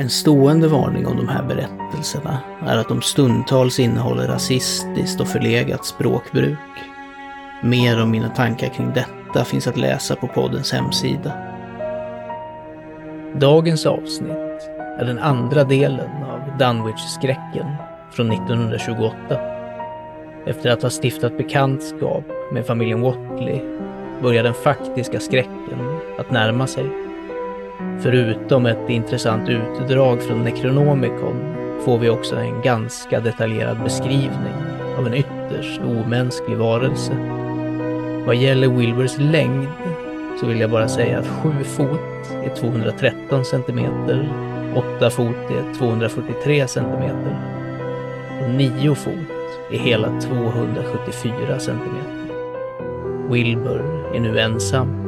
En stående varning om de här berättelserna är att de stundtals innehåller rasistiskt och förlegat språkbruk. Mer om mina tankar kring detta finns att läsa på poddens hemsida. Dagens avsnitt är den andra delen av Dunwich-skräcken från 1928. Efter att ha stiftat bekantskap med familjen Watley börjar den faktiska skräcken att närma sig. Förutom ett intressant utdrag från Necronomicon får vi också en ganska detaljerad beskrivning av en ytterst omänsklig varelse. Vad gäller Wilburs längd så vill jag bara säga att 7 fot är 213 centimeter, 8 fot är 243 centimeter och 9 fot är hela 274 centimeter. Wilbur är nu ensam.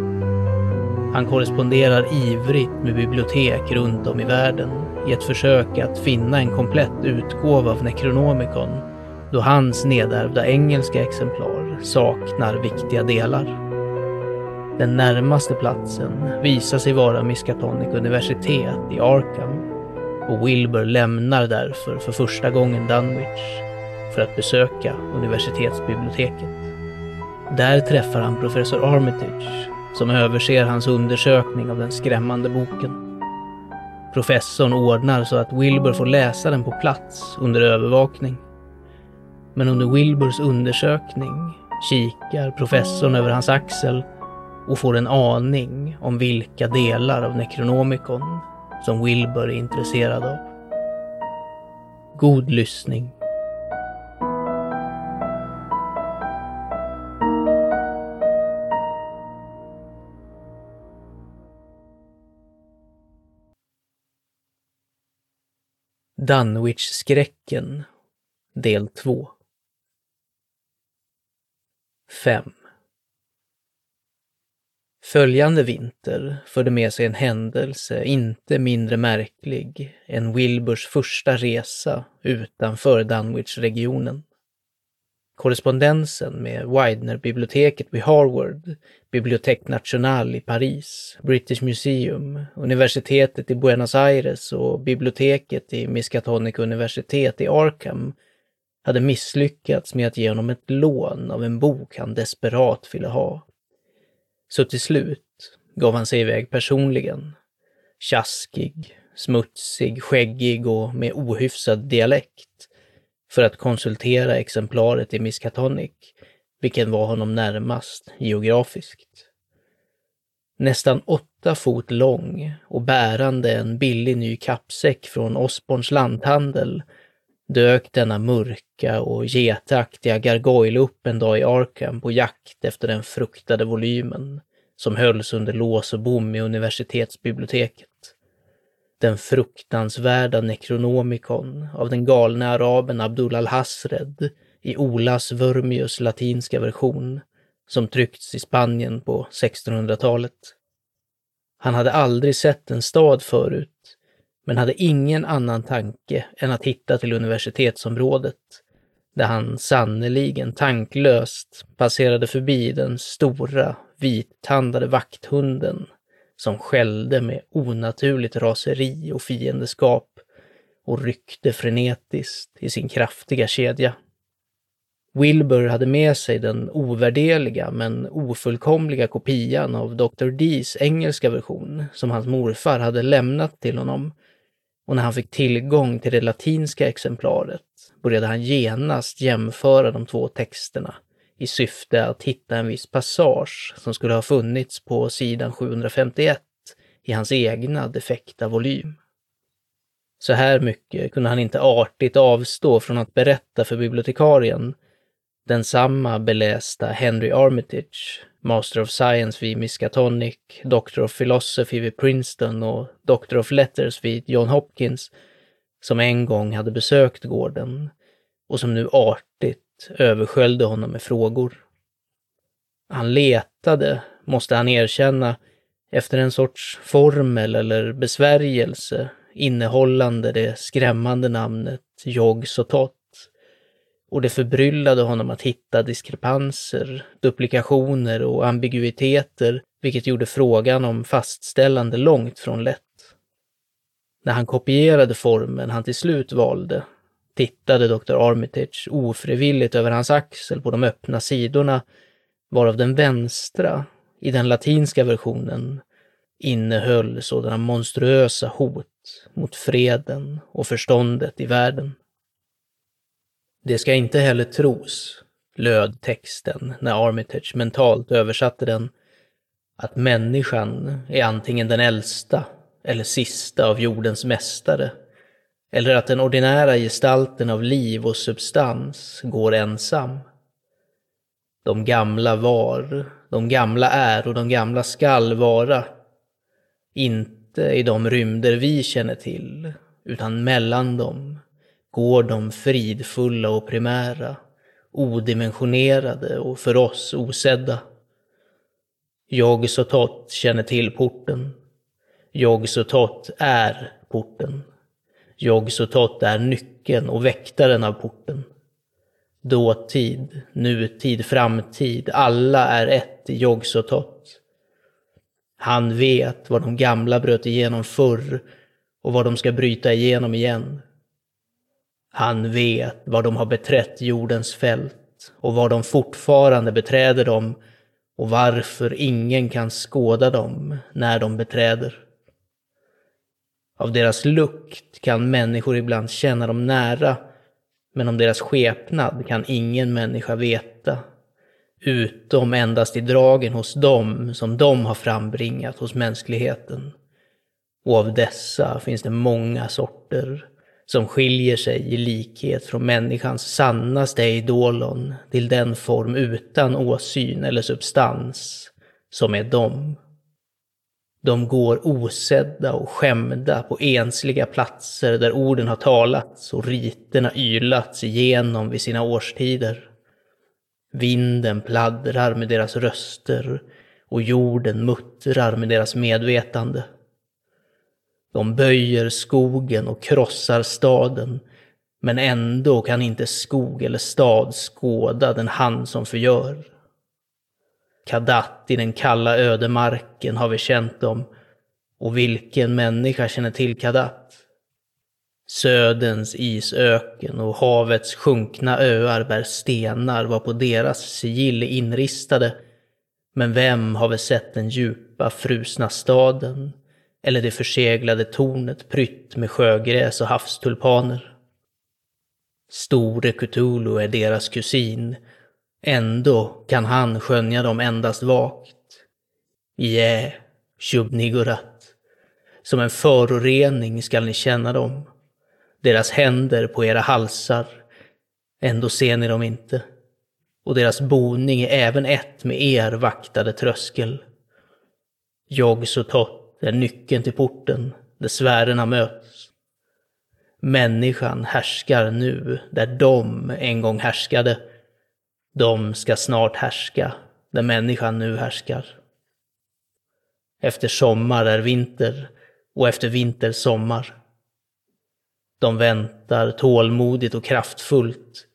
Han korresponderar ivrigt med bibliotek runt om i världen i ett försök att finna en komplett utgåva av Necronomicon då hans nedärvda engelska exemplar saknar viktiga delar. Den närmaste platsen visar sig vara Miskatonic universitet i Arkham och Wilbur lämnar därför för första gången Dunwich för att besöka universitetsbiblioteket. Där träffar han professor Armitage som överser hans undersökning av den skrämmande boken. Professorn ordnar så att Wilbur får läsa den på plats under övervakning. Men under Wilburs undersökning kikar professorn över hans axel och får en aning om vilka delar av Necronomicon som Wilbur är intresserad av. God lyssning. Dunwich-skräcken Del 2 5 Följande vinter förde med sig en händelse inte mindre märklig än Wilburs första resa utanför Dunwich-regionen. Korrespondensen med Widener-biblioteket vid Harvard, Bibliothèque Nationale i Paris, British Museum, universitetet i Buenos Aires och biblioteket i Miskatonic universitet i Arkham hade misslyckats med att ge honom ett lån av en bok han desperat ville ha. Så till slut gav han sig iväg personligen. Tjaskig, smutsig, skäggig och med ohyfsad dialekt för att konsultera exemplaret i Miskatonic, vilken var honom närmast geografiskt. Nästan åtta fot lång och bärande en billig ny kappsäck från Osborns lanthandel dök denna mörka och getaktiga gargoyle upp en dag i Arkham på jakt efter den fruktade volymen som hölls under lås och bom i universitetsbiblioteket. Den fruktansvärda Necronomicon av den galne araben Abdul al-Hasred i Olas Wurmius latinska version som tryckts i Spanien på 1600-talet. Han hade aldrig sett en stad förut men hade ingen annan tanke än att hitta till universitetsområdet, där han sannerligen tanklöst passerade förbi den stora, vittandade vakthunden som skällde med onaturligt raseri och fiendeskap och ryckte frenetiskt i sin kraftiga kedja. Wilbur hade med sig den ovärderliga men ofullkomliga kopian av Dr. D's engelska version som hans morfar hade lämnat till honom och när han fick tillgång till det latinska exemplaret började han genast jämföra de två texterna i syfte att hitta en viss passage som skulle ha funnits på sidan 751 i hans egna defekta volym. Så här mycket kunde han inte artigt avstå från att berätta för bibliotekarien, den samma belästa Henry Armitage, Master of Science vid Miskatonic, Doctor of Philosophy vid Princeton och Doctor of Letters vid John Hopkins, som en gång hade besökt gården och som nu artigt översköljde honom med frågor. Han letade, måste han erkänna, efter en sorts formel eller besvärjelse innehållande det skrämmande namnet Jog Sotot. Och det förbryllade honom att hitta diskrepanser, duplikationer och ambiguiteter, vilket gjorde frågan om fastställande långt från lätt. När han kopierade formen han till slut valde tittade Dr. Armitage ofrivilligt över hans axel på de öppna sidorna, varav den vänstra, i den latinska versionen, innehöll sådana monstruösa hot mot freden och förståndet i världen. Det ska inte heller tros, löd texten när Armitage mentalt översatte den, att människan är antingen den äldsta eller sista av jordens mästare, eller att den ordinära gestalten av liv och substans går ensam. De gamla var, de gamla är och de gamla skall vara. Inte i de rymder vi känner till, utan mellan dem går de fridfulla och primära, odimensionerade och för oss osedda. Jag Sotot känner till porten. Jag Sotot är porten. Jag Sotot är nyckeln och väktaren av porten. Dåtid, nutid, framtid, alla är ett i Yog Sotot. Han vet vad de gamla bröt igenom förr och vad de ska bryta igenom igen. Han vet var de har beträtt jordens fält och var de fortfarande beträder dem och varför ingen kan skåda dem när de beträder. Av deras lukt kan människor ibland känna dem nära, men om deras skepnad kan ingen människa veta, utom endast i dragen hos dem som de har frambringat hos mänskligheten. Och av dessa finns det många sorter, som skiljer sig i likhet från människans sannaste eidolon till den form utan åsyn eller substans som är dem. De går osedda och skämda på ensliga platser där orden har talats och riterna ylats igenom vid sina årstider. Vinden pladdrar med deras röster och jorden muttrar med deras medvetande. De böjer skogen och krossar staden, men ändå kan inte skog eller stad skåda den hand som förgör. Kadat i den kalla ödemarken har vi känt dem, och vilken människa känner till Kadat? Södens isöken och havets sjunkna öar bär stenar var på deras sigill inristade, men vem har väl sett den djupa frusna staden eller det förseglade tornet prytt med sjögräs och havstulpaner. Store Cthulhu är deras kusin, ändå kan han skönja dem endast vagt. Jä, Shubnigurat. Som en förorening skall ni känna dem. Deras händer på era halsar, ändå ser ni dem inte. Och deras boning är även ett med er vaktade tröskel. Jag är nyckeln till porten där sfärerna möts. Människan härskar nu där de en gång härskade. De ska snart härska där människan nu härskar. Efter sommar är vinter och efter vinter sommar. De väntar tålmodigt och kraftfullt,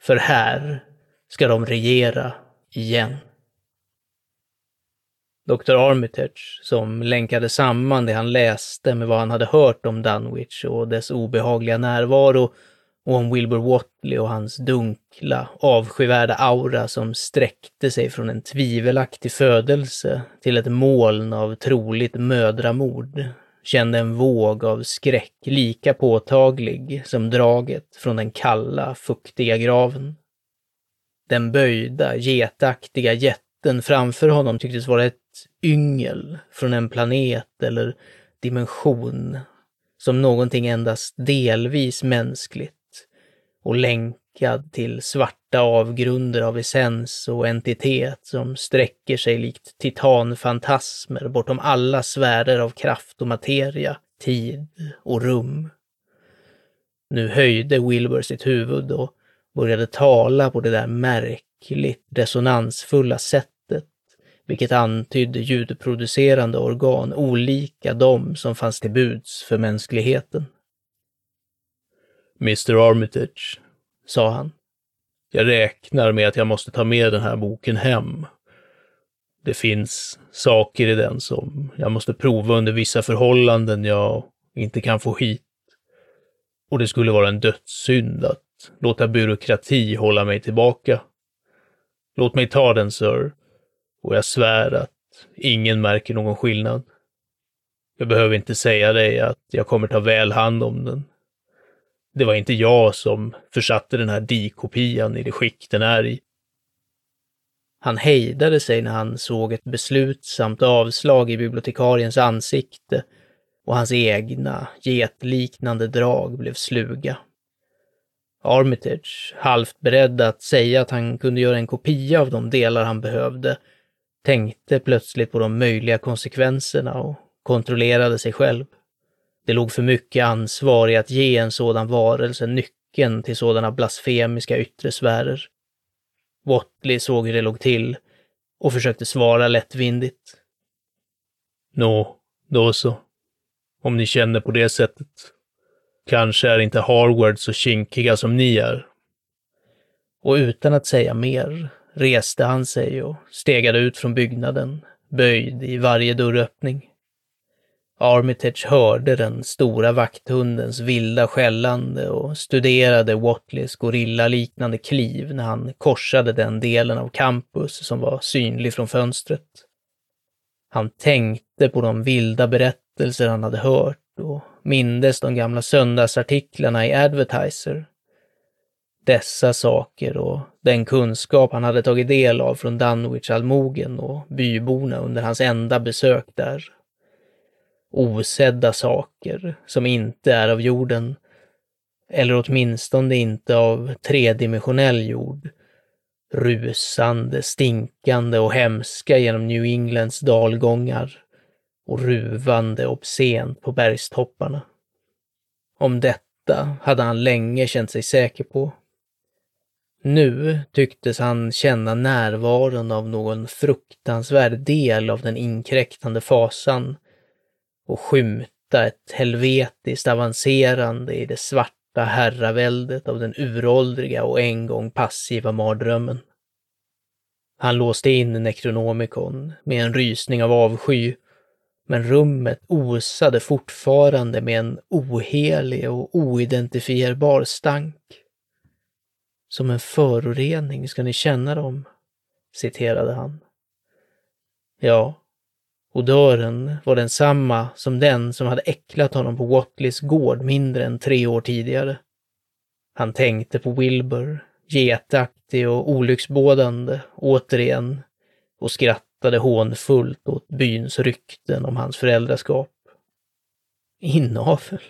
för här ska de regera igen. Dr. Armitage, som länkade samman det han läste med vad han hade hört om Dunwich och dess obehagliga närvaro och om Wilbur Watley och hans dunk dunkla, avskyvärda aura som sträckte sig från en tvivelaktig födelse till ett moln av troligt mödramord, kände en våg av skräck lika påtaglig som draget från den kalla, fuktiga graven. Den böjda, getaktiga jätten framför honom tycktes vara ett yngel från en planet eller dimension som någonting endast delvis mänskligt och länkad till svarta avgrunder av essens och entitet som sträcker sig likt titanfantasmer bortom alla sfärer av kraft och materia, tid och rum. Nu höjde Wilbur sitt huvud och började tala på det där märkligt resonansfulla sättet vilket antydde ljudproducerande organ olika de som fanns till buds för mänskligheten. Mr Armitage, sa han. Jag räknar med att jag måste ta med den här boken hem. Det finns saker i den som jag måste prova under vissa förhållanden jag inte kan få hit. Och det skulle vara en dödssynd att låta byråkrati hålla mig tillbaka. Låt mig ta den, sir, och jag svär att ingen märker någon skillnad. Jag behöver inte säga dig att jag kommer ta väl hand om den. Det var inte jag som försatte den här dikopian i det skick den är i. Han hejdade sig när han såg ett beslutsamt avslag i bibliotekariens ansikte och hans egna getliknande drag blev sluga. Armitage, halvt beredd att säga att han kunde göra en kopia av de delar han behövde, tänkte plötsligt på de möjliga konsekvenserna och kontrollerade sig själv. Det låg för mycket ansvar i att ge en sådan varelse nyckeln till sådana blasfemiska yttre sfärer. Watley såg hur det låg till och försökte svara lättvindigt. Nå, då så. Om ni känner på det sättet. Kanske är inte Harvard så kinkiga som ni är. Och utan att säga mer reste han sig och stegade ut från byggnaden, böjd i varje dörröppning. Armitage hörde den stora vakthundens vilda skällande och studerade Watleys gorillaliknande kliv när han korsade den delen av campus som var synlig från fönstret. Han tänkte på de vilda berättelser han hade hört och mindes de gamla söndagsartiklarna i Advertiser. Dessa saker och den kunskap han hade tagit del av från Dunwich-allmogen och byborna under hans enda besök där osedda saker som inte är av jorden, eller åtminstone inte av tredimensionell jord, rusande, stinkande och hemska genom New Englands dalgångar och ruvande obscent på bergstopparna. Om detta hade han länge känt sig säker på. Nu tycktes han känna närvaron av någon fruktansvärd del av den inkräktande fasan och skymta ett helvetiskt avancerande i det svarta herraväldet av den uråldriga och en gång passiva mardrömmen. Han låste in Necronomicon med en rysning av avsky, men rummet osade fortfarande med en ohelig och oidentifierbar stank. Som en förorening ska ni känna dem, citerade han. Ja, Odören var densamma som den som hade äcklat honom på Watleys gård mindre än tre år tidigare. Han tänkte på Wilbur, getaktig och olycksbådande, återigen, och skrattade hånfullt åt byns rykten om hans föräldraskap. Inavel?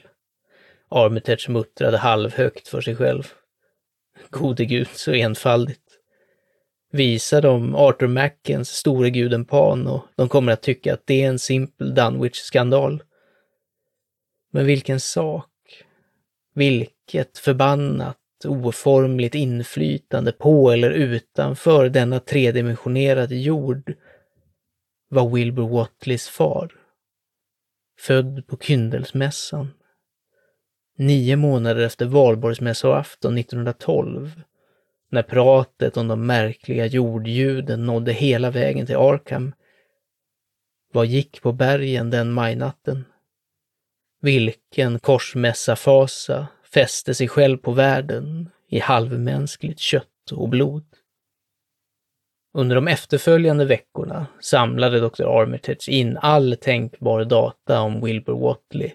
Armitage muttrade halvhögt för sig själv. Gode gud, så enfaldigt. Visa dem Arthur Mackens store guden Pan och de kommer att tycka att det är en simpel Dunwich-skandal. Men vilken sak! Vilket förbannat, oformligt inflytande på eller utanför denna tredimensionerade jord var Wilbur Watleys far. Född på Kyndelsmässan. Nio månader efter valborgsmässoafton 1912 när pratet om de märkliga jordljuden nådde hela vägen till Arkham. Vad gick på bergen den majnatten? Vilken korsmässafasa fäste sig själv på världen i halvmänskligt kött och blod? Under de efterföljande veckorna samlade Dr. Armitage in all tänkbar data om Wilbur Watley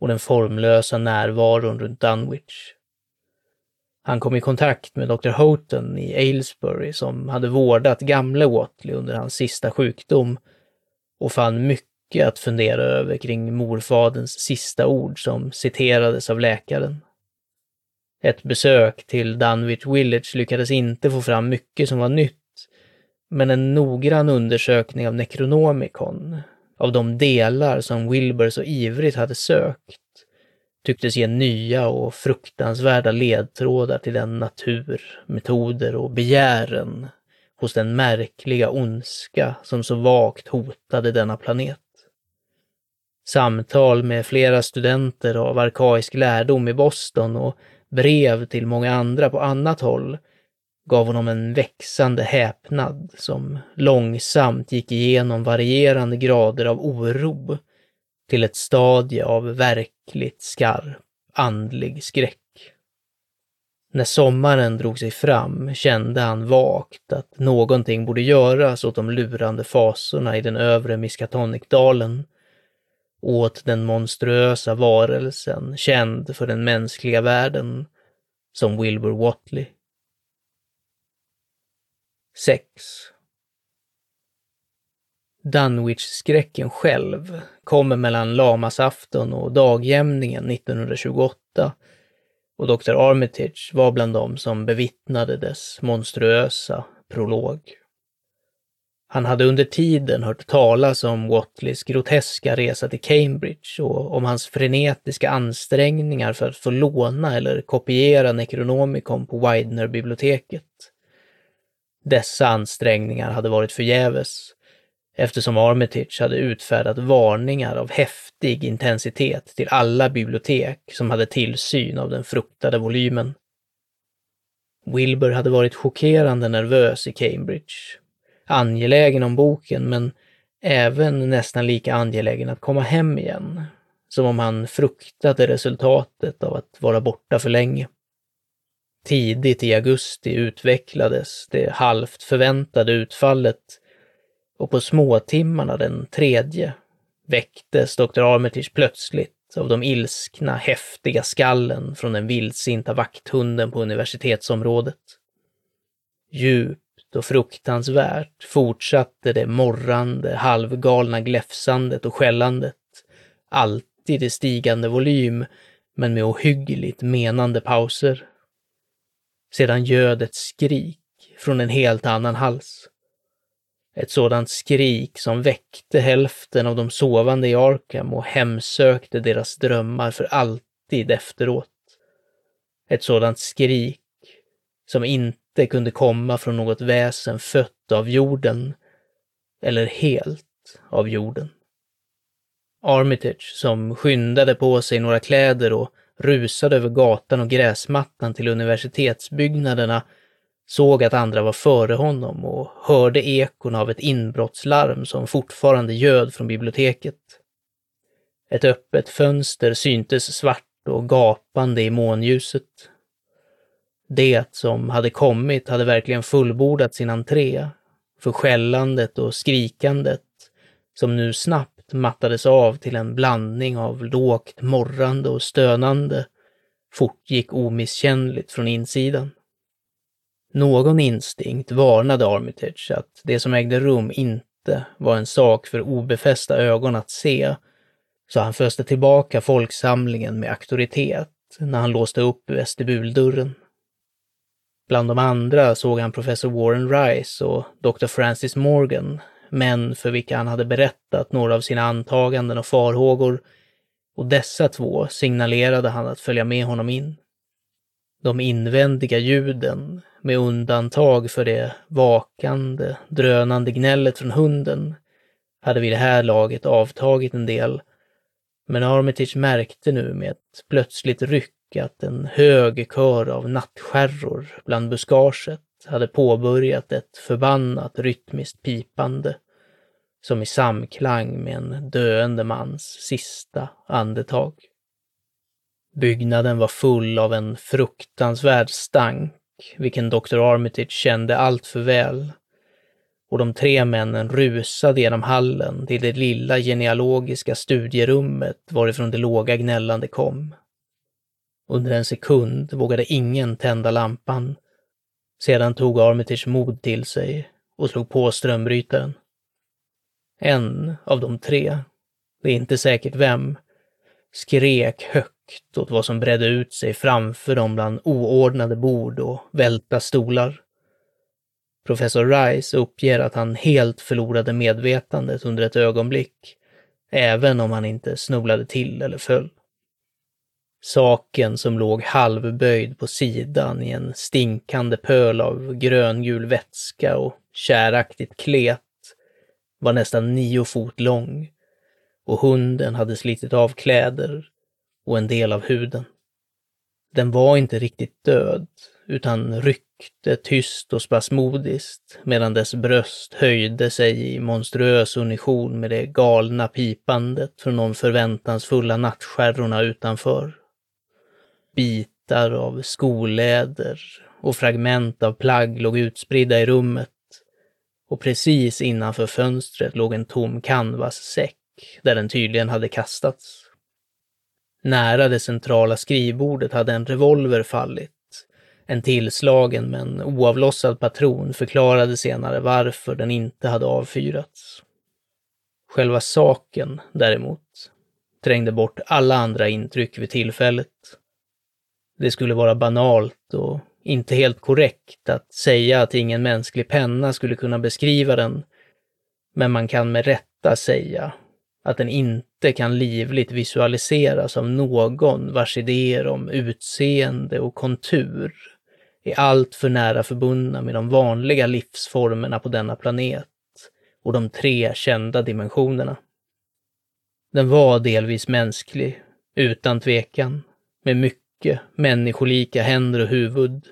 och den formlösa närvaron runt Dunwich. Han kom i kontakt med Dr. Houghton i Aylesbury som hade vårdat gamle Watley under hans sista sjukdom och fann mycket att fundera över kring morfaderns sista ord som citerades av läkaren. Ett besök till Dunwich Village lyckades inte få fram mycket som var nytt, men en noggrann undersökning av Necronomicon, av de delar som Wilbur så ivrigt hade sökt, tycktes ge nya och fruktansvärda ledtrådar till den natur, metoder och begären hos den märkliga ondska som så vagt hotade denna planet. Samtal med flera studenter av arkaisk lärdom i Boston och brev till många andra på annat håll gav honom en växande häpnad som långsamt gick igenom varierande grader av oro till ett stadie av verkligt skarp andlig skräck. När sommaren drog sig fram kände han vagt att någonting borde göras åt de lurande fasorna i den övre Miskatonikdalen, åt den monstruösa varelsen känd för den mänskliga världen som Wilbur Watley. 6. Dunwich-skräcken själv kommer mellan lamasafton och dagjämningen 1928 och Dr. Armitage var bland dem som bevittnade dess monstruösa prolog. Han hade under tiden hört talas om Watleys groteska resa till Cambridge och om hans frenetiska ansträngningar för att få låna eller kopiera Necronomicon på Widener-biblioteket. Dessa ansträngningar hade varit förgäves eftersom Armitage hade utfärdat varningar av häftig intensitet till alla bibliotek som hade tillsyn av den fruktade volymen. Wilbur hade varit chockerande nervös i Cambridge, angelägen om boken men även nästan lika angelägen att komma hem igen, som om han fruktade resultatet av att vara borta för länge. Tidigt i augusti utvecklades det halvt förväntade utfallet och på småtimmarna den tredje väcktes Dr. Armitage plötsligt av de ilskna, häftiga skallen från den vildsinta vakthunden på universitetsområdet. Djupt och fruktansvärt fortsatte det morrande, halvgalna gläfsandet och skällandet, alltid i stigande volym, men med ohyggligt menande pauser. Sedan ljöd ett skrik från en helt annan hals. Ett sådant skrik som väckte hälften av de sovande i Arkham och hemsökte deras drömmar för alltid efteråt. Ett sådant skrik som inte kunde komma från något väsen fött av jorden eller helt av jorden. Armitage, som skyndade på sig några kläder och rusade över gatan och gräsmattan till universitetsbyggnaderna, såg att andra var före honom och hörde ekon av ett inbrottslarm som fortfarande göd från biblioteket. Ett öppet fönster syntes svart och gapande i månljuset. Det som hade kommit hade verkligen fullbordat sin entré, för skällandet och skrikandet, som nu snabbt mattades av till en blandning av lågt morrande och stönande, fortgick omisskännligt från insidan. Någon instinkt varnade Armitage att det som ägde rum inte var en sak för obefästa ögon att se, så han föste tillbaka folksamlingen med auktoritet när han låste upp vestibuldörren. Bland de andra såg han professor Warren Rice och Dr. Francis Morgan, män för vilka han hade berättat några av sina antaganden och farhågor, och dessa två signalerade han att följa med honom in. De invändiga ljuden, med undantag för det vakande, drönande gnället från hunden, hade vid det här laget avtagit en del, men Armitage märkte nu med ett plötsligt ryck att en hög kör av nattskärror bland buskaget hade påbörjat ett förbannat rytmiskt pipande, som i samklang med en döende mans sista andetag. Byggnaden var full av en fruktansvärd stank, vilken Dr. Armitage kände allt för väl. Och de tre männen rusade genom hallen till det lilla genealogiska studierummet varifrån det låga gnällande kom. Under en sekund vågade ingen tända lampan. Sedan tog Armitage mod till sig och slog på strömbrytaren. En av de tre, det är inte säkert vem, skrek högt åt vad som bredde ut sig framför dem bland oordnade bord och välta stolar. Professor Rice uppger att han helt förlorade medvetandet under ett ögonblick, även om han inte snubblade till eller föll. Saken som låg halvböjd på sidan i en stinkande pöl av gröngul vätska och käraktigt klet, var nästan nio fot lång och hunden hade slitit av kläder och en del av huden. Den var inte riktigt död, utan ryckte tyst och spasmodiskt medan dess bröst höjde sig i monstruös unition med det galna pipandet från de förväntansfulla nattskärrorna utanför. Bitar av skoläder och fragment av plagg låg utspridda i rummet och precis innanför fönstret låg en tom canvassäck där den tydligen hade kastats. Nära det centrala skrivbordet hade en revolver fallit. En tillslagen men oavlossad patron förklarade senare varför den inte hade avfyrats. Själva saken, däremot, trängde bort alla andra intryck vid tillfället. Det skulle vara banalt och inte helt korrekt att säga att ingen mänsklig penna skulle kunna beskriva den, men man kan med rätta säga att den inte kan livligt visualiseras av någon vars idéer om utseende och kontur är alltför nära förbundna med de vanliga livsformerna på denna planet och de tre kända dimensionerna. Den var delvis mänsklig, utan tvekan, med mycket människolika händer och huvud.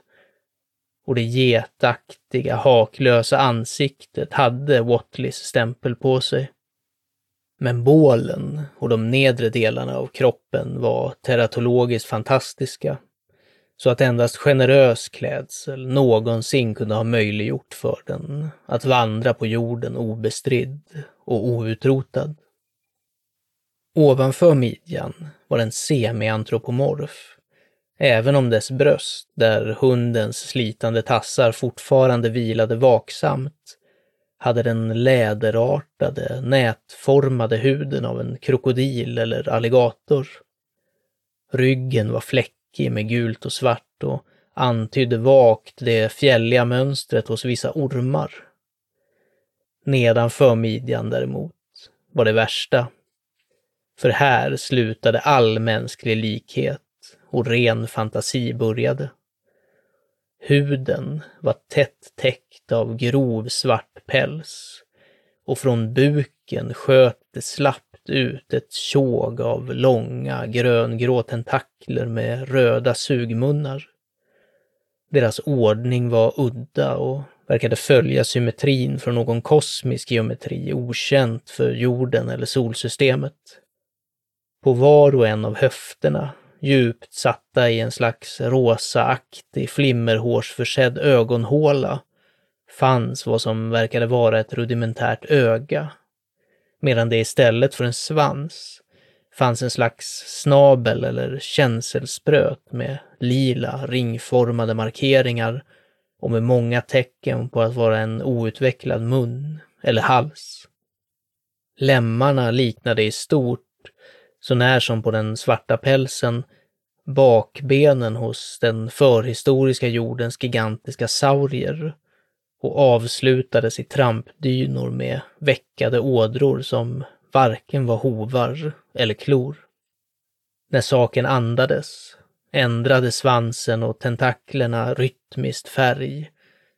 Och det getaktiga, haklösa ansiktet hade Watleys stämpel på sig. Men bålen och de nedre delarna av kroppen var teratologiskt fantastiska, så att endast generös klädsel någonsin kunde ha möjliggjort för den att vandra på jorden obestridd och outrotad. Ovanför midjan var den semiantropomorf, även om dess bröst, där hundens slitande tassar fortfarande vilade vaksamt, hade den läderartade, nätformade huden av en krokodil eller alligator. Ryggen var fläckig med gult och svart och antydde vagt det fjälliga mönstret hos vissa ormar. Nedanför midjan däremot var det värsta. För här slutade all mänsklig likhet och ren fantasi började. Huden var tätt täckt av grov svart päls och från buken sköt det slappt ut ett tjåg av långa gröngrå tentakler med röda sugmunnar. Deras ordning var udda och verkade följa symmetrin från någon kosmisk geometri okänt för jorden eller solsystemet. På var och en av höfterna djupt satta i en slags rosaaktig flimmerhårsförsedd ögonhåla, fanns vad som verkade vara ett rudimentärt öga, medan det istället för en svans fanns en slags snabel eller känselspröt med lila ringformade markeringar och med många tecken på att vara en outvecklad mun eller hals. Lemmarna liknade i stort så när som på den svarta pälsen, bakbenen hos den förhistoriska jordens gigantiska saurier och avslutades i trampdynor med veckade ådror som varken var hovar eller klor. När saken andades ändrade svansen och tentaklerna rytmiskt färg,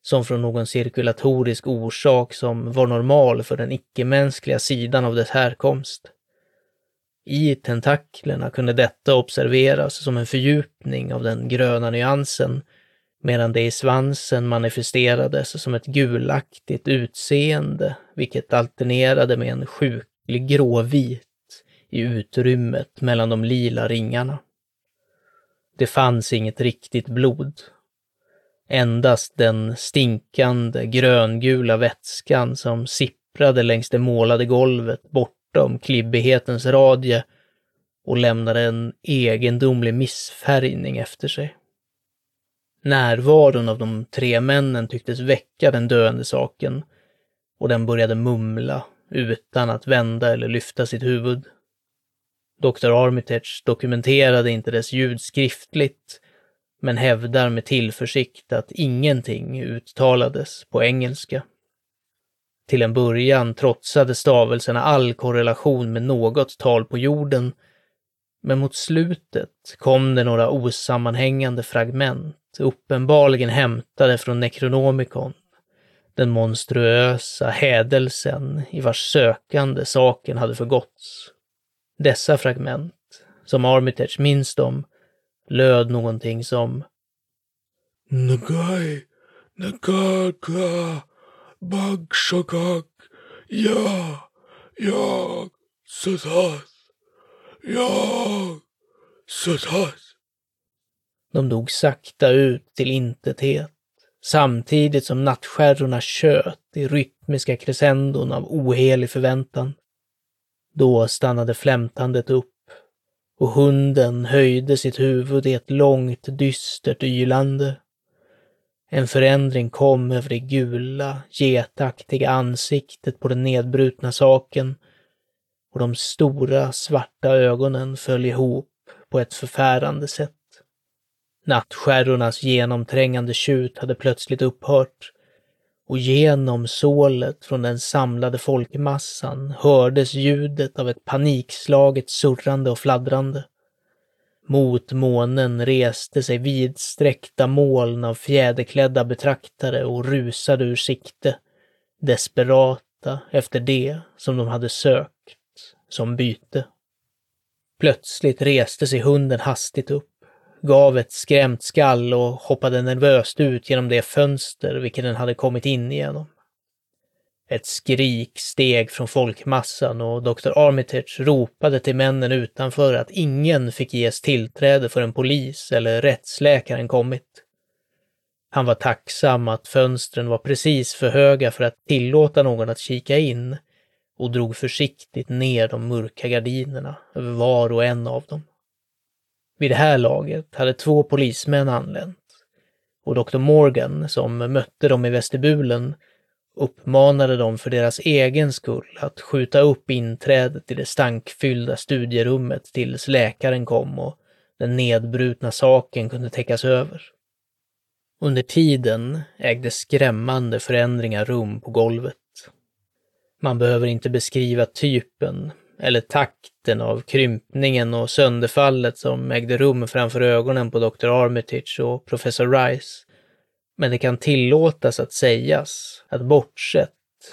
som från någon cirkulatorisk orsak som var normal för den icke-mänskliga sidan av dess härkomst. I tentaklerna kunde detta observeras som en fördjupning av den gröna nyansen, medan det i svansen manifesterades som ett gulaktigt utseende, vilket alternerade med en sjuklig gråvit i utrymmet mellan de lila ringarna. Det fanns inget riktigt blod. Endast den stinkande gröngula vätskan som sipprade längs det målade golvet bort bortom klibbighetens radie och lämnade en egendomlig missfärgning efter sig. Närvaron av de tre männen tycktes väcka den döende saken och den började mumla utan att vända eller lyfta sitt huvud. Dr. Armitage dokumenterade inte dess ljud skriftligt, men hävdar med tillförsikt att ingenting uttalades på engelska. Till en början trotsade stavelserna all korrelation med något tal på jorden, men mot slutet kom det några osammanhängande fragment, uppenbarligen hämtade från Necronomicon, den monstruösa hädelsen i vars sökande saken hade förgåtts. Dessa fragment, som Armitage minns dem, löd någonting som Nagai, Nagaka, Bagshakak, ja, jag, Sutas, jag, Sutas. De dog sakta ut till intethet, samtidigt som nattskärrorna tjöt i rytmiska crescendon av ohelig förväntan. Då stannade flämtandet upp och hunden höjde sitt huvud i ett långt dystert ylande. En förändring kom över det gula, getaktiga ansiktet på den nedbrutna saken och de stora svarta ögonen föll ihop på ett förfärande sätt. Nattskärrornas genomträngande tjut hade plötsligt upphört och genom sålet från den samlade folkmassan hördes ljudet av ett panikslaget surrande och fladdrande. Mot månen reste sig vidsträckta moln av fjäderklädda betraktare och rusade ur sikte, desperata efter det som de hade sökt som byte. Plötsligt reste sig hunden hastigt upp, gav ett skrämt skall och hoppade nervöst ut genom det fönster vilket den hade kommit in igenom. Ett skrik steg från folkmassan och Dr. Armitage ropade till männen utanför att ingen fick ges tillträde förrän polis eller rättsläkaren kommit. Han var tacksam att fönstren var precis för höga för att tillåta någon att kika in och drog försiktigt ner de mörka gardinerna över var och en av dem. Vid det här laget hade två polismän anlänt och Dr. Morgan, som mötte dem i vestibulen, uppmanade dem för deras egen skull att skjuta upp inträdet i det stankfyllda studierummet tills läkaren kom och den nedbrutna saken kunde täckas över. Under tiden ägde skrämmande förändringar rum på golvet. Man behöver inte beskriva typen eller takten av krympningen och sönderfallet som ägde rum framför ögonen på Dr. Armitage och Professor Rice. Men det kan tillåtas att sägas att bortsett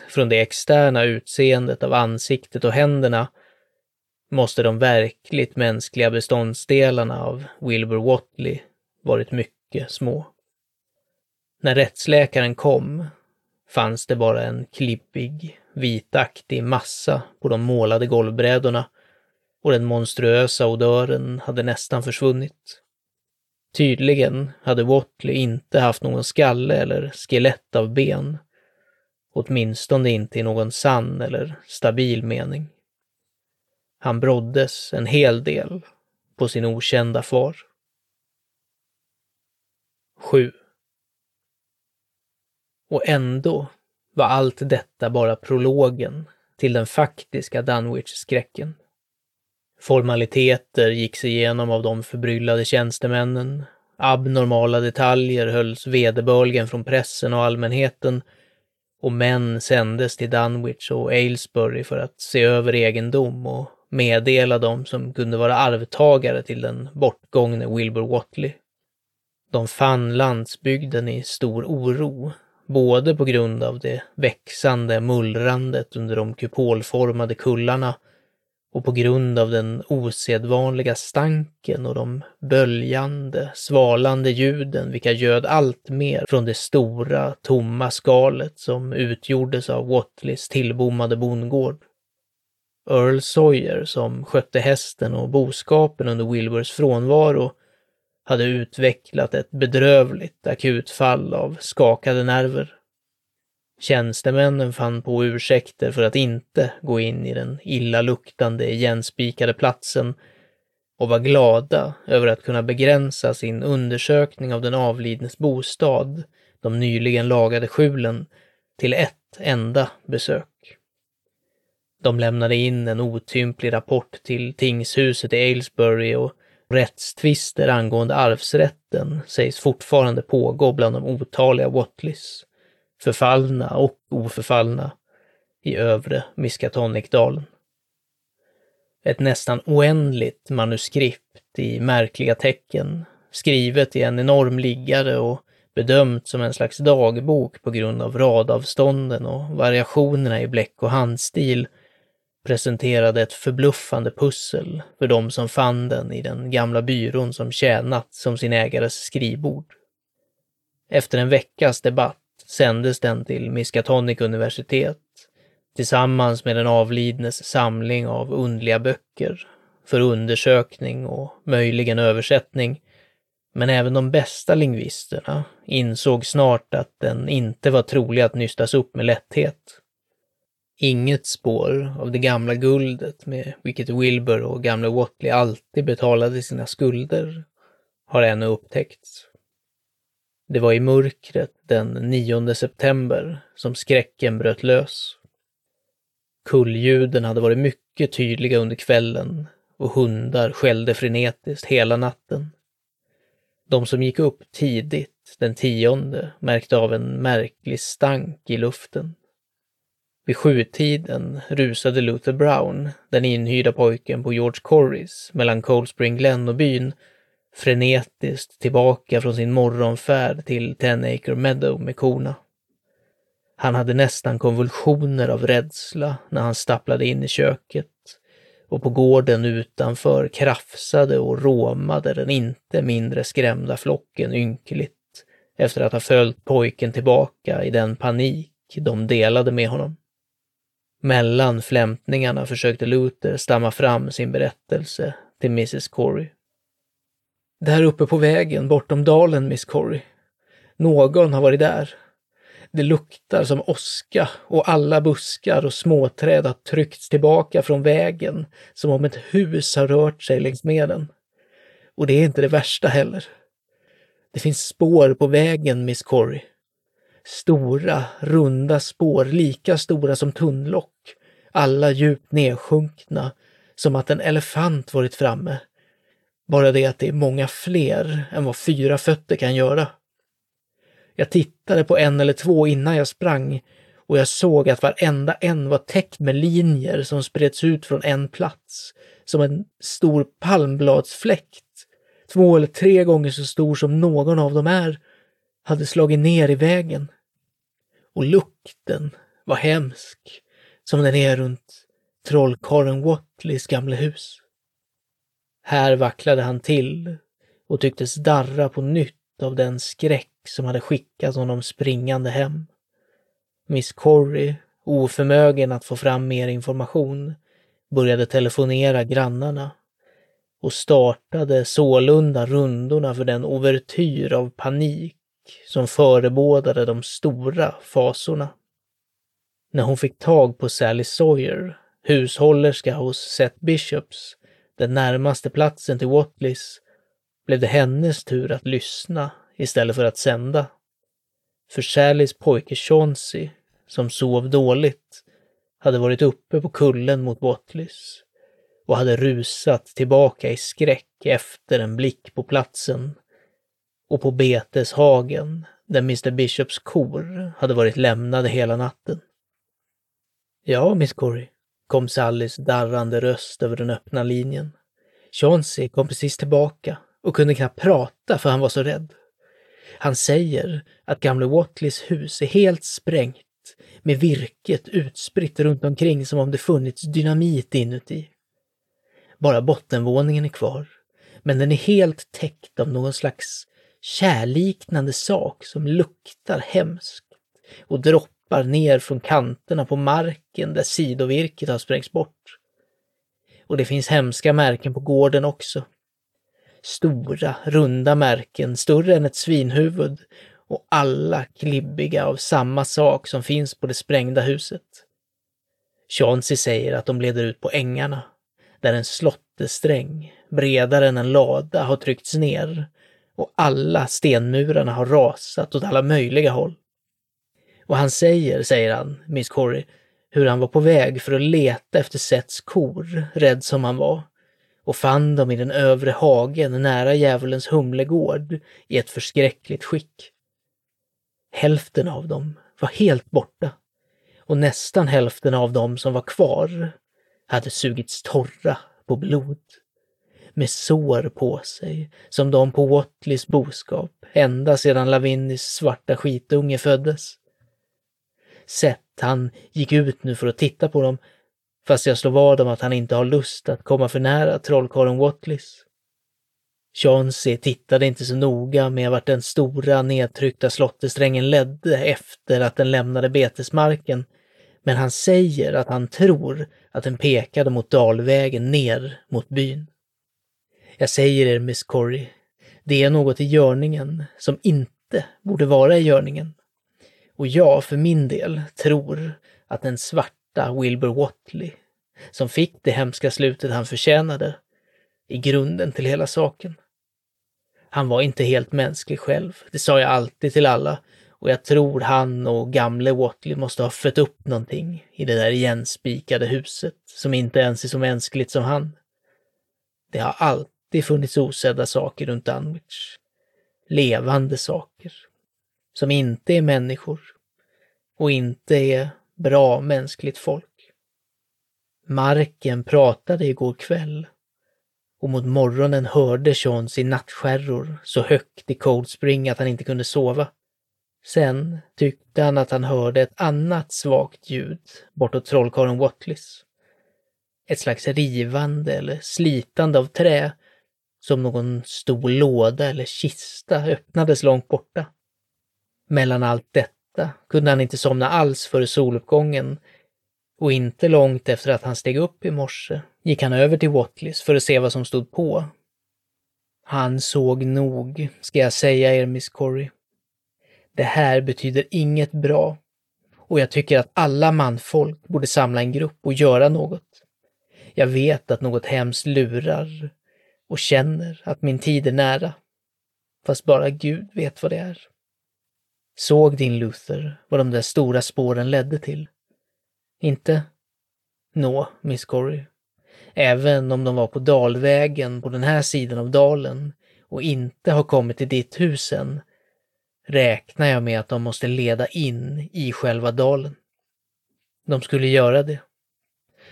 från det externa utseendet av ansiktet och händerna måste de verkligt mänskliga beståndsdelarna av Wilbur Watley varit mycket små. När rättsläkaren kom fanns det bara en klibbig, vitaktig massa på de målade golvbrädorna och den monstruösa odören hade nästan försvunnit. Tydligen hade Watley inte haft någon skalle eller skelett av ben, åtminstone inte i någon sann eller stabil mening. Han broddes en hel del på sin okända far. 7. Och ändå var allt detta bara prologen till den faktiska Dunwich-skräcken. Formaliteter gicks igenom av de förbryllade tjänstemännen, abnormala detaljer hölls vederbörligen från pressen och allmänheten och män sändes till Dunwich och Aylesbury för att se över egendom och meddela dem som kunde vara arvtagare till den bortgångne Wilbur Watley. De fann landsbygden i stor oro både på grund av det växande mullrandet under de kupolformade kullarna och på grund av den osedvanliga stanken och de böljande, svalande ljuden vilka göd allt mer från det stora, tomma skalet som utgjordes av Watleys tillbommade bondgård. Earl Sawyer, som skötte hästen och boskapen under Wilburs frånvaro, hade utvecklat ett bedrövligt akutfall av skakade nerver. Tjänstemännen fann på ursäkter för att inte gå in i den illaluktande igenspikade platsen och var glada över att kunna begränsa sin undersökning av den avlidnes bostad, de nyligen lagade skjulen, till ett enda besök. De lämnade in en otymplig rapport till tingshuset i Aylesbury och Rättstvister angående arvsrätten sägs fortfarande pågå bland de otaliga Watleys, förfallna och oförfallna, i övre Miskatonikdalen. Ett nästan oändligt manuskript i märkliga tecken, skrivet i en enorm liggare och bedömt som en slags dagbok på grund av radavstånden och variationerna i bläck och handstil, presenterade ett förbluffande pussel för de som fann den i den gamla byrån som tjänat som sin ägares skrivbord. Efter en veckas debatt sändes den till Miskatonic universitet tillsammans med den avlidnes samling av undliga böcker för undersökning och möjligen översättning. Men även de bästa lingvisterna insåg snart att den inte var trolig att nystas upp med lätthet. Inget spår av det gamla guldet med vilket Wilbur och gamle Watley alltid betalade sina skulder har ännu upptäckts. Det var i mörkret den 9 september som skräcken bröt lös. Kullljuden hade varit mycket tydliga under kvällen och hundar skällde frenetiskt hela natten. De som gick upp tidigt den tionde märkte av en märklig stank i luften. Vid sjutiden rusade Luther Brown, den inhyrda pojken på George Corris mellan Cold Spring Glen och byn, frenetiskt tillbaka från sin morgonfärd till Ten Acre Meadow med korna. Han hade nästan konvulsioner av rädsla när han stapplade in i köket och på gården utanför krafsade och råmade den inte mindre skrämda flocken ynkligt efter att ha följt pojken tillbaka i den panik de delade med honom. Mellan flämtningarna försökte Luther stamma fram sin berättelse till Mrs Corey. Där uppe på vägen bortom dalen, Miss Corey. Någon har varit där. Det luktar som oska och alla buskar och småträd har tryckts tillbaka från vägen som om ett hus har rört sig längs med den. Och det är inte det värsta heller. Det finns spår på vägen, Miss Corey. Stora, runda spår, lika stora som tunnlock. Alla djupt nedsjunkna, som att en elefant varit framme. Bara det att det är många fler än vad fyra fötter kan göra. Jag tittade på en eller två innan jag sprang och jag såg att varenda en var täckt med linjer som spreds ut från en plats, som en stor palmbladsfläkt, två eller tre gånger så stor som någon av dem är, hade slagit ner i vägen. Och lukten var hemsk, som den är runt trollkarlen Watleys gamla hus. Här vacklade han till och tycktes darra på nytt av den skräck som hade skickat honom springande hem. Miss Corry, oförmögen att få fram mer information, började telefonera grannarna och startade sålunda rundorna för den overtyr av panik som förebådade de stora fasorna. När hon fick tag på Sally Sawyer, hushållerska hos Seth Bishops, den närmaste platsen till Watleys, blev det hennes tur att lyssna istället för att sända. För Sallys pojke Chauncey, som sov dåligt, hade varit uppe på kullen mot Watleys och hade rusat tillbaka i skräck efter en blick på platsen och på beteshagen där Mr Bishops kor hade varit lämnade hela natten. Ja, Miss Corey, kom Sallys darrande röst över den öppna linjen. Chauncey kom precis tillbaka och kunde knappt prata för han var så rädd. Han säger att gamle Watleys hus är helt sprängt med virket utspritt runt omkring som om det funnits dynamit inuti. Bara bottenvåningen är kvar, men den är helt täckt av någon slags kärliknande sak som luktar hemskt och droppar ner från kanterna på marken där sidovirket har sprängts bort. Och det finns hemska märken på gården också. Stora, runda märken, större än ett svinhuvud och alla klibbiga av samma sak som finns på det sprängda huset. Chauncey säger att de leder ut på ängarna, där en slottesträng, bredare än en lada, har tryckts ner och alla stenmurarna har rasat åt alla möjliga håll. Och han säger, säger han, Miss Corey, hur han var på väg för att leta efter Sets kor, rädd som han var, och fann dem i den övre hagen nära djävulens humlegård i ett förskräckligt skick. Hälften av dem var helt borta och nästan hälften av dem som var kvar hade sugits torra på blod. med sår på sig, som de på Watleys boskap, ända sedan Lavinis svarta skitunge föddes. Sett, han gick ut nu för att titta på dem, fast jag slår vad om att han inte har lust att komma för nära trollkarlen Watleys. Chauncey tittade inte så noga med vart den stora nedtryckta slottesträngen ledde efter att den lämnade betesmarken, men han säger att han tror att den pekade mot dalvägen ner mot byn. Jag säger er, Miss Corrie, det är något i görningen som inte borde vara i görningen. Och jag för min del tror att den svarta Wilbur Watley, som fick det hemska slutet han förtjänade, i grunden till hela saken. Han var inte helt mänsklig själv, det sa jag alltid till alla, och jag tror han och gamle Watley måste ha fött upp någonting i det där igenspikade huset som inte ens är så mänskligt som han. Det har alltid funnits osedda saker runt Dunwich. Levande saker. Som inte är människor. Och inte är bra mänskligt folk. Marken pratade igår kväll och mot morgonen hörde Sean sin nattskärror så högt i Cold Spring att han inte kunde sova. Sen tyckte han att han hörde ett annat svagt ljud bortåt trollkarlen Watleys. Ett slags rivande eller slitande av trä, som någon stor låda eller kista öppnades långt borta. Mellan allt detta kunde han inte somna alls före soluppgången och inte långt efter att han steg upp i morse gick han över till Watleys för att se vad som stod på. Han såg nog, ska jag säga er, Miss Corrie. Det här betyder inget bra och jag tycker att alla manfolk borde samla en grupp och göra något. Jag vet att något hemskt lurar och känner att min tid är nära. Fast bara Gud vet vad det är. Såg din Luther vad de där stora spåren ledde till? Inte? Nå, Miss Corrie. Även om de var på dalvägen på den här sidan av dalen och inte har kommit till ditt hus än, räknar jag med att de måste leda in i själva dalen. De skulle göra det.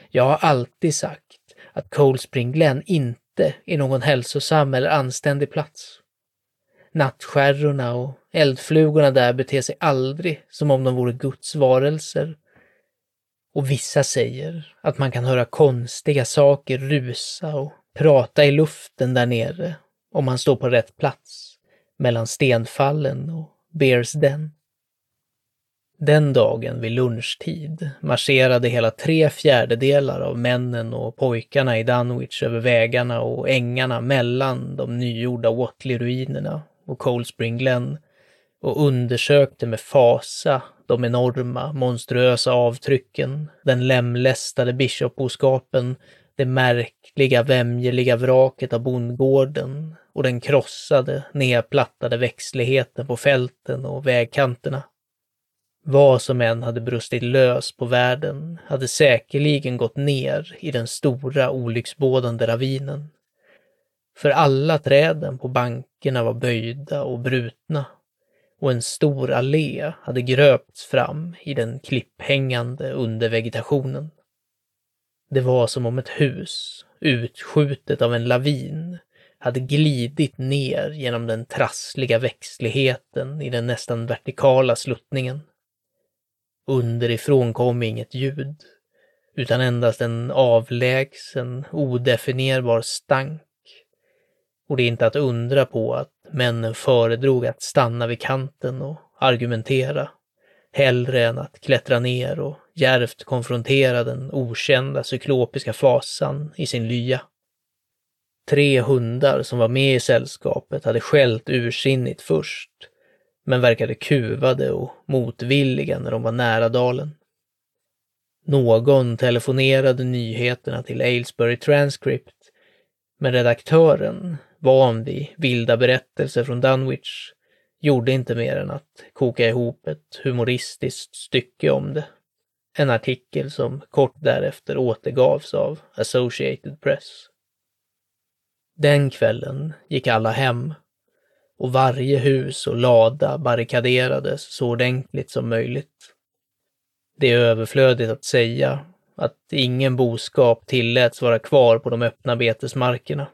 Jag har alltid sagt att Cold Spring Glen inte är någon hälsosam eller anständig plats. Nattskärrorna och eldflugorna där beter sig aldrig som om de vore Guds varelser. Och vissa säger att man kan höra konstiga saker rusa och prata i luften där nere om man står på rätt plats mellan stenfallen och Bears Den. Den dagen vid lunchtid marscherade hela tre fjärdedelar av männen och pojkarna i Dunwich över vägarna och ängarna mellan de nygjorda Watley-ruinerna och Cold Spring Glen och undersökte med fasa de enorma, monstruösa avtrycken, den lemlästade bishopboskapen, det märkliga, vämjeliga vraket av bondgården och den krossade, nedplattade växtligheten på fälten och vägkanterna. Vad som än hade brustit lös på världen hade säkerligen gått ner i den stora olycksbådande ravinen. För alla träden på bankerna var böjda och brutna och en stor allé hade gröpts fram i den klipphängande undervegetationen. Det var som om ett hus, utskjutet av en lavin, hade glidit ner genom den trassliga växtligheten i den nästan vertikala sluttningen. Underifrån kom inget ljud, utan endast en avlägsen, odefinierbar stank. Och det är inte att undra på att männen föredrog att stanna vid kanten och argumentera, hellre än att klättra ner och djärvt konfrontera den okända cyklopiska fasan i sin lya. Tre hundar som var med i sällskapet hade skällt ursinnigt först, men verkade kuvade och motvilliga när de var nära dalen. Någon telefonerade nyheterna till Aylesbury Transcript, men redaktören, van vid vilda berättelser från Dunwich, gjorde inte mer än att koka ihop ett humoristiskt stycke om det. En artikel som kort därefter återgavs av Associated Press. Den kvällen gick alla hem och varje hus och lada barrikaderades så ordentligt som möjligt. Det är överflödigt att säga att ingen boskap tilläts vara kvar på de öppna betesmarkerna.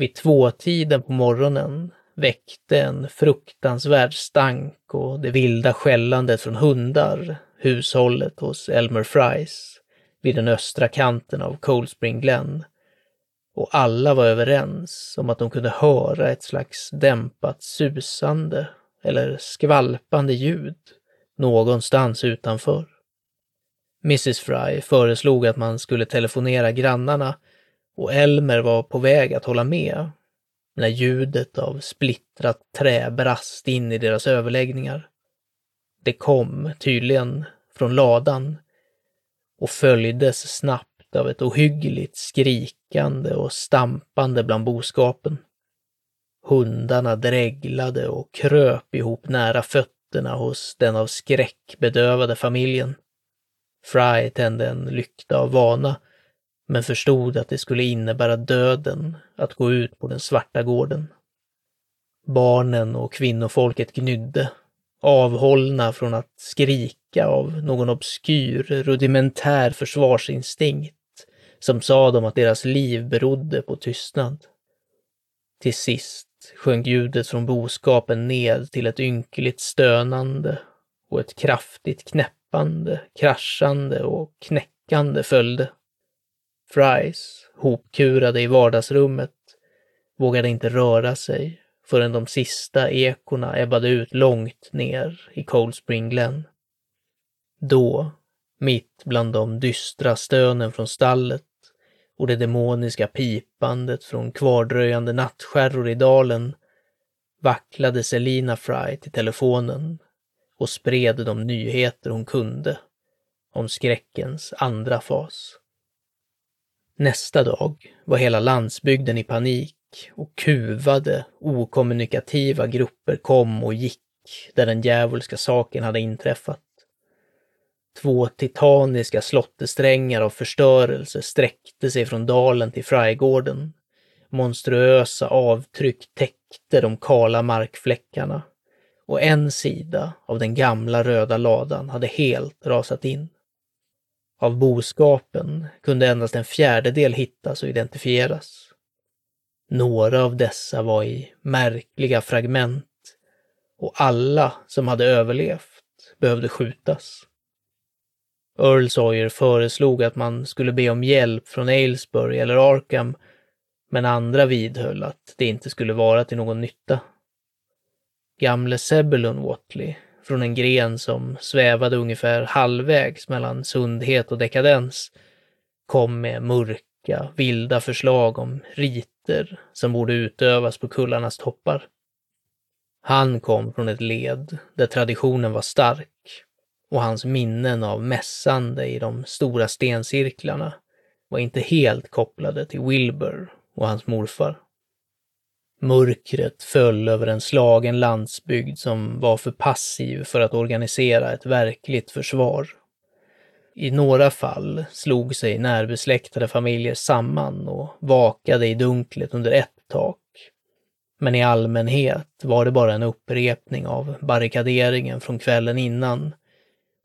Vid tvåtiden på morgonen väckte en fruktansvärd stank och det vilda skällandet från hundar hushållet hos Elmer Fries vid den östra kanten av Cold Spring Glen. Och alla var överens om att de kunde höra ett slags dämpat susande eller skvalpande ljud någonstans utanför. Mrs Fry föreslog att man skulle telefonera grannarna och Elmer var på väg att hålla med när ljudet av splittrat trä brast in i deras överläggningar. Det kom, tydligen, från ladan och följdes snabbt av ett ohyggligt skrikande och stampande bland boskapen. Hundarna dreglade och kröp ihop nära fötterna hos den av skräck bedövade familjen. Fry tände en lykta av vana, men förstod att det skulle innebära döden att gå ut på den svarta gården. Barnen och kvinnofolket gnydde, avhållna från att skrika av någon obskyr, rudimentär försvarsinstinkt som sa dem att deras liv berodde på tystnad. Till sist sjönk ljudet från boskapen ned till ett ynkligt stönande och ett kraftigt knäppande, kraschande och knäckande följde. Fries, hopkurade i vardagsrummet, vågade inte röra sig förrän de sista ekorna ebbade ut långt ner i Cold Spring Glen. Då, mitt bland de dystra stönen från stallet och det demoniska pipandet från kvardröjande nattskärror i dalen, vacklade Selina Fry till telefonen och spred de nyheter hon kunde om skräckens andra fas. Nästa dag var hela landsbygden i panik och kuvade, okommunikativa grupper kom och gick där den djävulska saken hade inträffat. Två titaniska slottesträngar av förstörelse sträckte sig från dalen till Frygården. Monstruösa avtryck täckte de kala markfläckarna och en sida av den gamla röda ladan hade helt rasat in. Av boskapen kunde endast en fjärdedel hittas och identifieras. Några av dessa var i märkliga fragment och alla som hade överlevt behövde skjutas. Earl Sawyer föreslog att man skulle be om hjälp från Aylesbury eller Arkham, men andra vidhöll att det inte skulle vara till någon nytta. Gamle Sebulon Watley, från en gren som svävade ungefär halvvägs mellan sundhet och dekadens, kom med mörka, vilda förslag om riter som borde utövas på kullarnas toppar. Han kom från ett led där traditionen var stark och hans minnen av mässande i de stora stencirklarna var inte helt kopplade till Wilbur och hans morfar. Mörkret föll över en slagen landsbygd som var för passiv för att organisera ett verkligt försvar. I några fall slog sig närbesläktade familjer samman och vakade i dunklet under ett tak. Men i allmänhet var det bara en upprepning av barrikaderingen från kvällen innan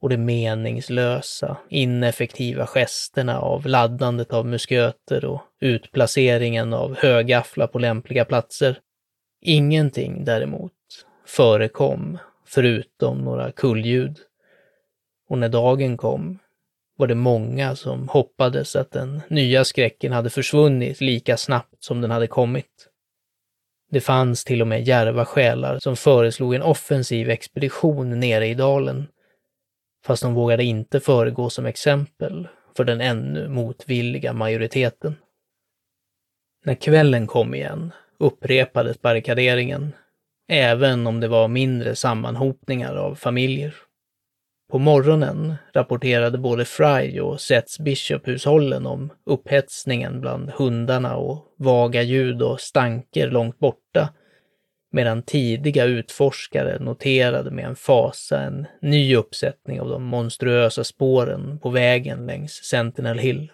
och de meningslösa, ineffektiva gesterna av laddandet av musköter och utplaceringen av högafflar på lämpliga platser. Ingenting däremot förekom, förutom några kullljud. Och när dagen kom var det många som hoppades att den nya skräcken hade försvunnit lika snabbt som den hade kommit. Det fanns till och med järva själar som föreslog en offensiv expedition nere i dalen fast de vågade inte föregå som exempel för den ännu motvilliga majoriteten. När kvällen kom igen upprepades barrikaderingen, även om det var mindre sammanhopningar av familjer. På morgonen rapporterade både Fry och Sets Bishop-hushållen om upphetsningen bland hundarna och vaga ljud och stanker långt borta medan tidiga utforskare noterade med en fasa en ny uppsättning av de monstruösa spåren på vägen längs Sentinel Hill.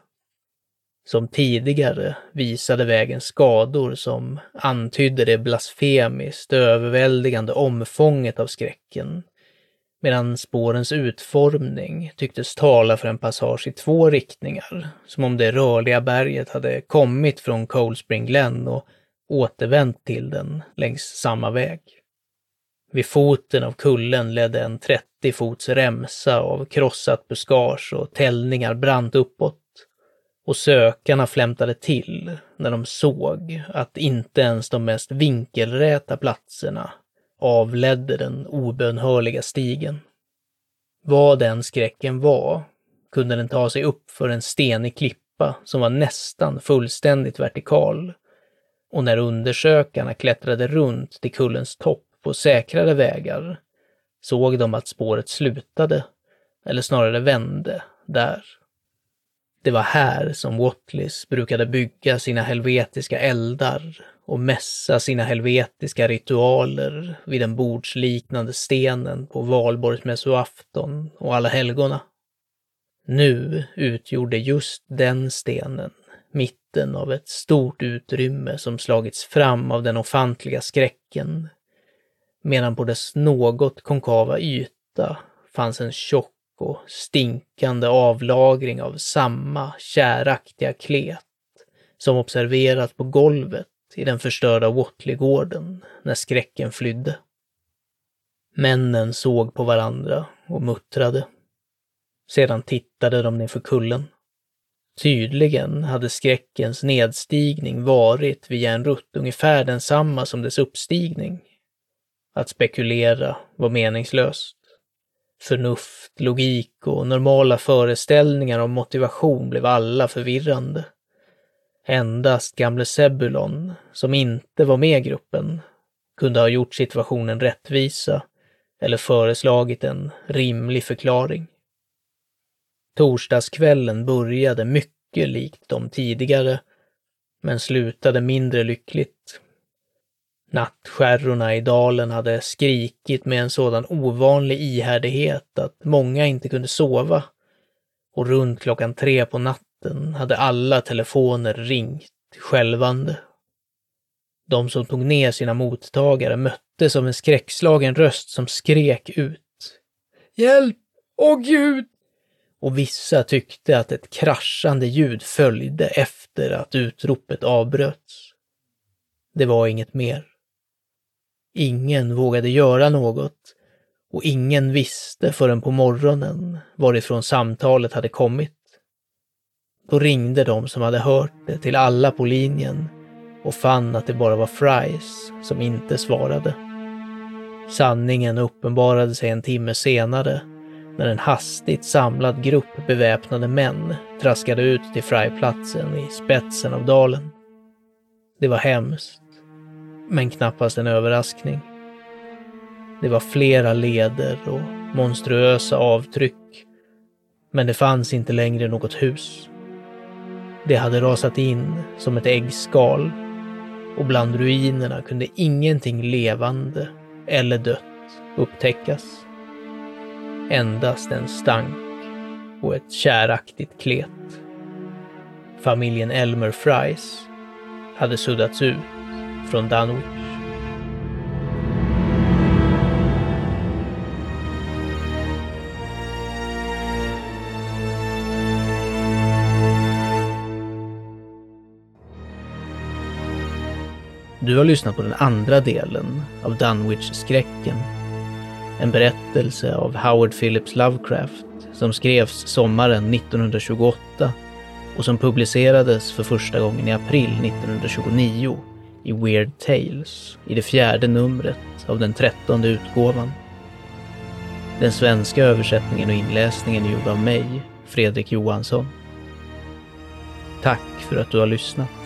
Som tidigare visade vägen skador som antydde det blasfemiskt överväldigande omfånget av skräcken, medan spårens utformning tycktes tala för en passage i två riktningar, som om det rörliga berget hade kommit från Cold Spring Glen och återvänt till den längs samma väg. Vid foten av kullen ledde en 30 fots remsa av krossat buskage och tällningar brant uppåt. Och sökarna flämtade till när de såg att inte ens de mest vinkelräta platserna avledde den obönhörliga stigen. Vad den skräcken var kunde den ta sig upp för en stenig klippa som var nästan fullständigt vertikal. Och när undersökarna klättrade runt till kullens topp på säkrare vägar såg de att spåret slutade, eller snarare vände, där. Det var här som Watlis brukade bygga sina helvetiska eldar och mässa sina helvetiska ritualer vid den bordsliknande stenen på valborgsmässoafton och alla helgona. Nu utgjorde just den stenen mitten av ett stort utrymme som slagits fram av den ofantliga skräcken, medan på dess något konkava yta fanns en tjock och stinkande avlagring av samma käraktiga klet som observerat på golvet i den förstörda Watley-gården när skräcken flydde. Männen såg på varandra och muttrade. Sedan tittade de nerför kullen. Tydligen hade skräckens nedstigning varit via en rutt ungefär densamma som dess uppstigning. Att spekulera var meningslöst. Förnuft, logik och normala föreställningar om motivation blev alla förvirrande. Endast gamle Sebulon, som inte var med i gruppen, kunde ha gjort situationen rättvisa eller föreslagit en rimlig förklaring. Torsdagskvällen började mycket likt de tidigare, men slutade mindre lyckligt. Nattskärrorna i dalen hade skrikit med en sådan ovanlig ihärdighet att många inte kunde sova. Och runt klockan tre på natten hade alla telefoner ringt skälvande. De som tog ner sina mottagare möttes av en skräckslagen röst som skrek ut. Hjälp! Åh gud! Och vissa tyckte att ett kraschande ljud följde efter att utropet avbröts. Det var inget mer. Ingen vågade göra något och ingen visste förrän på morgonen varifrån samtalet hade kommit. Då ringde de som hade hört det till alla på linjen och fann att det bara var Fries som inte svarade. Sanningen uppenbarade sig en timme senare när en hastigt samlad grupp beväpnade män traskade ut till Fryplatsen i spetsen av dalen. Det var hemskt men knappast en överraskning. Det var flera leder och monstruösa avtryck, men det fanns inte längre något hus. Det hade rasat in som ett äggskal och bland ruinerna kunde ingenting levande eller dött upptäckas. Endast en stank och ett käraktigt klet. Familjen Elmer Fries hade suddats ut från Dunwich. Du har lyssnat på den andra delen av Dunwich-skräcken. En berättelse av Howard Phillips Lovecraft som skrevs sommaren 1928 och som publicerades för första gången i april 1929 i Weird Tales i det fjärde numret av den trettonde utgåvan. Den svenska översättningen och inläsningen är gjord av mig, Fredrik Johansson. Tack för att du har lyssnat.